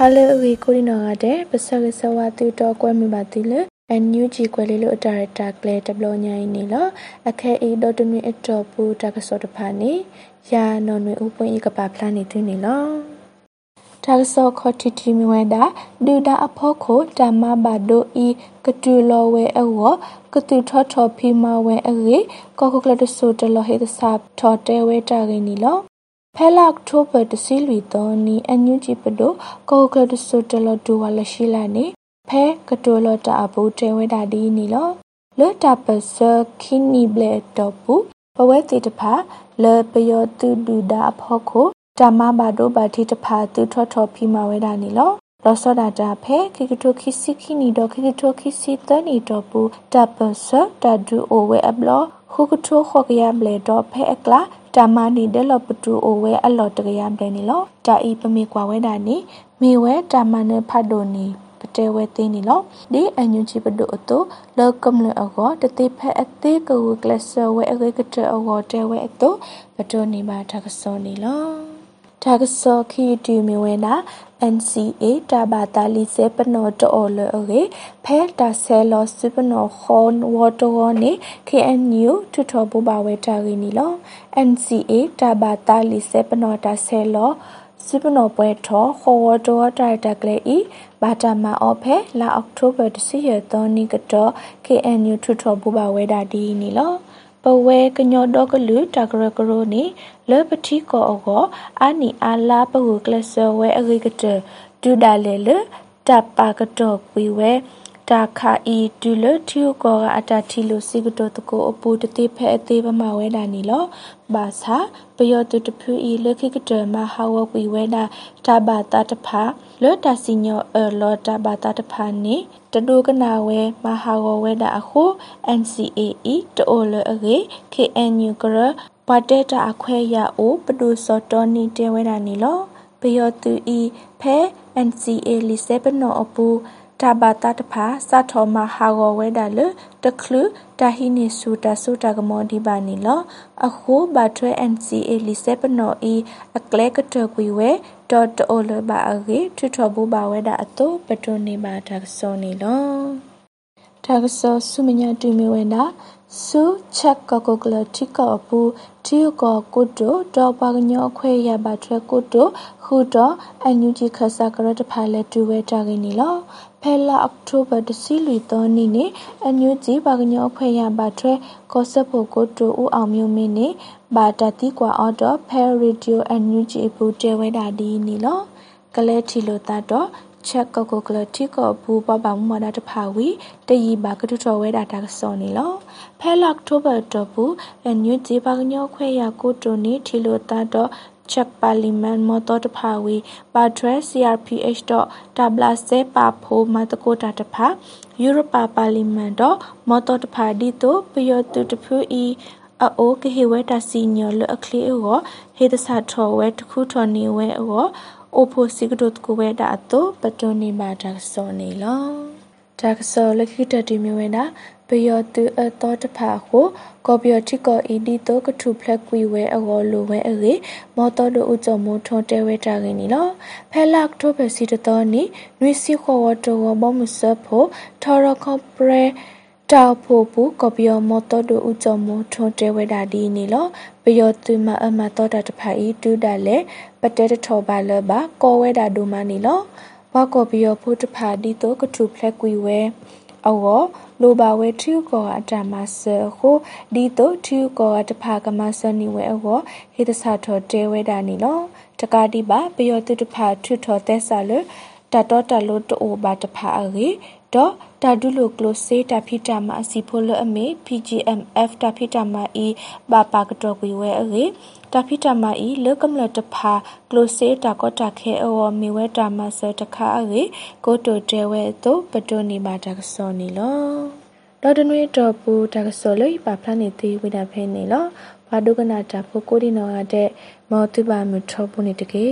ဟာလေအဝီကိုရီနော်ကတဲ့ပစကစဝတူတော့ကွဲမိပါတိလေအန်ယူဂျီကွဲလေးလို့ဒါရတာကလေတဘလညိုင်းနေလောအခဲအေဒေါ်တမီအတော်ပူတကစောတဖာနေယာနော်နွေဥပွင့်ဤကပါဖလာနေသူနေလောတာဆောခတီတီမီဝဲတာဒူတာအဖို့ခိုတမဘာဒိုဤကတူလောဝဲအောကတူထောထောဖီမဝဲအေကောကကလတဆိုတလဟေတစာထောတဲဝဲတာရင်းနီလော ဖဲလောက်ထိုးပတစီလီတော်နီအန်ယူဂျီပဒိုကောကလတဆိုတလဒူဝါလရှိလာနေဖဲကတိုလတာအဘူတဲဝဲတာဒီနီလောလောတာပစခိနီဘလက်တော့ပူပဝဲတီတဖာလေပယောတူဒူဒါအဖို့ခိုတမဘာဒိုဘာတိတဖာတူထောထောဖီမဝဲတာနီလောလောစောဒတာဖဲခိကတိုခိစီခိနီတော့ခိကတိုခိစီတနီတော့ပူတပစတဒူအိုဝဲအဘလောခုကထိုခောကရဘလေတော့ဖဲအကလာ တာမနီဒလပတူအိုဝဲအလော်တကရဘလေနီလောတာဤပမေကွာဝဲတာနီမေဝဲတာမနဖတ်ဒိုနီပတဲဝဲသေးနီလောဒီအန်ယူချီပဒိုအတိုလောကမ်လအကောတတိဖက်အသေးကူကလဆဝဲအကေကတဲအကောတဲဝဲအတိုပတိုနီပါထကစောနီလော တာကစောခီတီမီဝဲနာ NCA တာဘာတာလီစေပနောတောလအေဖဲတာဆဲလောစပနောခွန်ဝတောနေ KNU ထွထဘူပါဝဲတာရီနီလော NCA တာဘာတာလီစေပနောတာဆဲလောစပနောပွဲထောခေါ်ဝတောတာတကလေဤဘာတာမာအောဖဲလာအောက်တိုဘာတစီရသောနီကတော့ KNU ထွထဘူပါဝဲတာဒီနီလော ပဝဲကညောတော့ကလူတကရကရိုနေလေပတိကောအောအာနီအာလာပဟုကလဆဝဲအဂိကတဒူဒါလေလတပါကတော့ကွေဝဲ တာခာဤဒူလထီကောကအတတီလိုစီကတော့တကိုအပူတတိဖဲအသေးပမဝဲတာနီလောဘာသာပယောတုတဖူဤလခိကတမဟာဝကွေဝဲတာတဘာတာတဖာလောတာစီညောအလောတာဘာတာတဖာနေတဒုကနာဝဲမဟာဝဝဲတာအခု NCAE တိုလအကေ KNU ကရပတဲတာအခွဲရအိုပဒုစောတော်နီတဲဝဲတာနီလောပယောတူဤဖဲ NCA လီစေပနောအပူ တာဘာတာတဖာစာထောမဟာဂဝဲဒါလတခလူတာဟိနေဆူတာဆူတာကမောဒီဘာနီလောအခုဘာထွဲ NCA လီစေပနောဤအကလဲကတကွေဝဲဒေါ်တိုလဘာအဂေထွထဘူဘာဝဲဒါအတုပတုနေဘာတာစောနီလောတာကစောဆုမညာတူမီဝဲနာ စုချက်ကကိုကလတိကောပူတီကောကုတုတော့ပါကညောခွဲရပါထွဲကုတုခုတော့အန်ယူဂျီခဆာကရတဖာလက်တူဝဲတာကင်းနီလောဖဲလာအောက်တိုဘာတစီလီတော်နီနေအန်ယူဂျီပါကညောခွဲရပါထွဲကောဆပ်ဖို့ကုတုဦးအောင်မျိုးမင်းနေဘာတတိကွာအော်တော့ဖဲရေဒီယိုအန်ယူဂျီဘူးတဲဝဲတာဒီနီလောကလဲထီလိုတာတော့ ချက်ကောကိုကလတိကောဘူပပမဒတဖာဝီတယီဘာကတုတော်ဝဲတာတာစောနေလောဖဲလောက်တိုဘာတော့ဘူးအညူဂျေပါကညောခွဲရကိုတိုနေထီလိုတာတော့ချက်ပါလီမန်မော်တော်တဖာဝီပါဒရက် CRPH တော့တဘလာစေပါဖိုမတကိုတာတဖာယူရိုပါပါလီမန်တော့မော်တော်တဖာဒီတိုပယောတူတဖူအီအိုကဟေဝဲတာစီညောလအခလီအောဟေတဆာထောဝဲတခုထောနေဝဲအော အိုဖိုစီကဒုတ်ကိုဝဲတာအတုပတုန်နေမှာဒါစောနေလောဒါကစောလခိတတိမြဝဲတာပယောတူအတောတဖာကိုကောပယောတိကောအီဒီတောကထုဖလက်ကွီဝဲအောလိုဝဲအေမောတော်တို့ဥကြမိုးထွန်တဲဝဲတာကင်းနီလောဖဲလက်ထိုပဲစီတတော်နီနွေစီခေါ်ဝတော်ဘောမစဖို့ထော်ရကော့ပရဲ တောက်ဖို့ဘူးကော်ပီယောမော်တော်တို့ဥကြမိုးထွန်တဲဝဲတာဒီနီလောပယောတူမအမတော်တာတဖာဤတူတာလေပတဲတထောပါလဘကောဝဲတာဒိုမနီလောဘကော်ပီယောဖို့တဖာဒီတော့ကထုဖလက်ကွီဝဲအောလိုပါဝဲထူကောအတမဆခုဒီတော့ထူကောတဖာကမဆနီဝဲအောဟေတဆာထောတဲဝဲတာနီလောတကာတိပါပယောတုတဖာထုထောတဲဆာလတတော်တလို့တိုဘာတဖာအေ တော့တာဒုလိုကလိုစေတာဖိတာမအစီဖိုလအမေ PGMF တာဖိတာမအီဘာပါကတော့ကွေဝဲအေတာဖိတာမအီလောကမလတဖာကလိုစေတာကောတာခဲအောမီဝဲတာမဆတခါအေကိုတိုတဲဝဲတော့ပတိုနေပါတာစောနေလောတော်တနွေတော်ပူတာကစောလေးပါဖလာနေသေးဝိတာဖဲနေလောဘာဒုကနာတာဖို့ကိုဒီနော်ရတဲ့မောတိပါမထောပုန်နေတကေ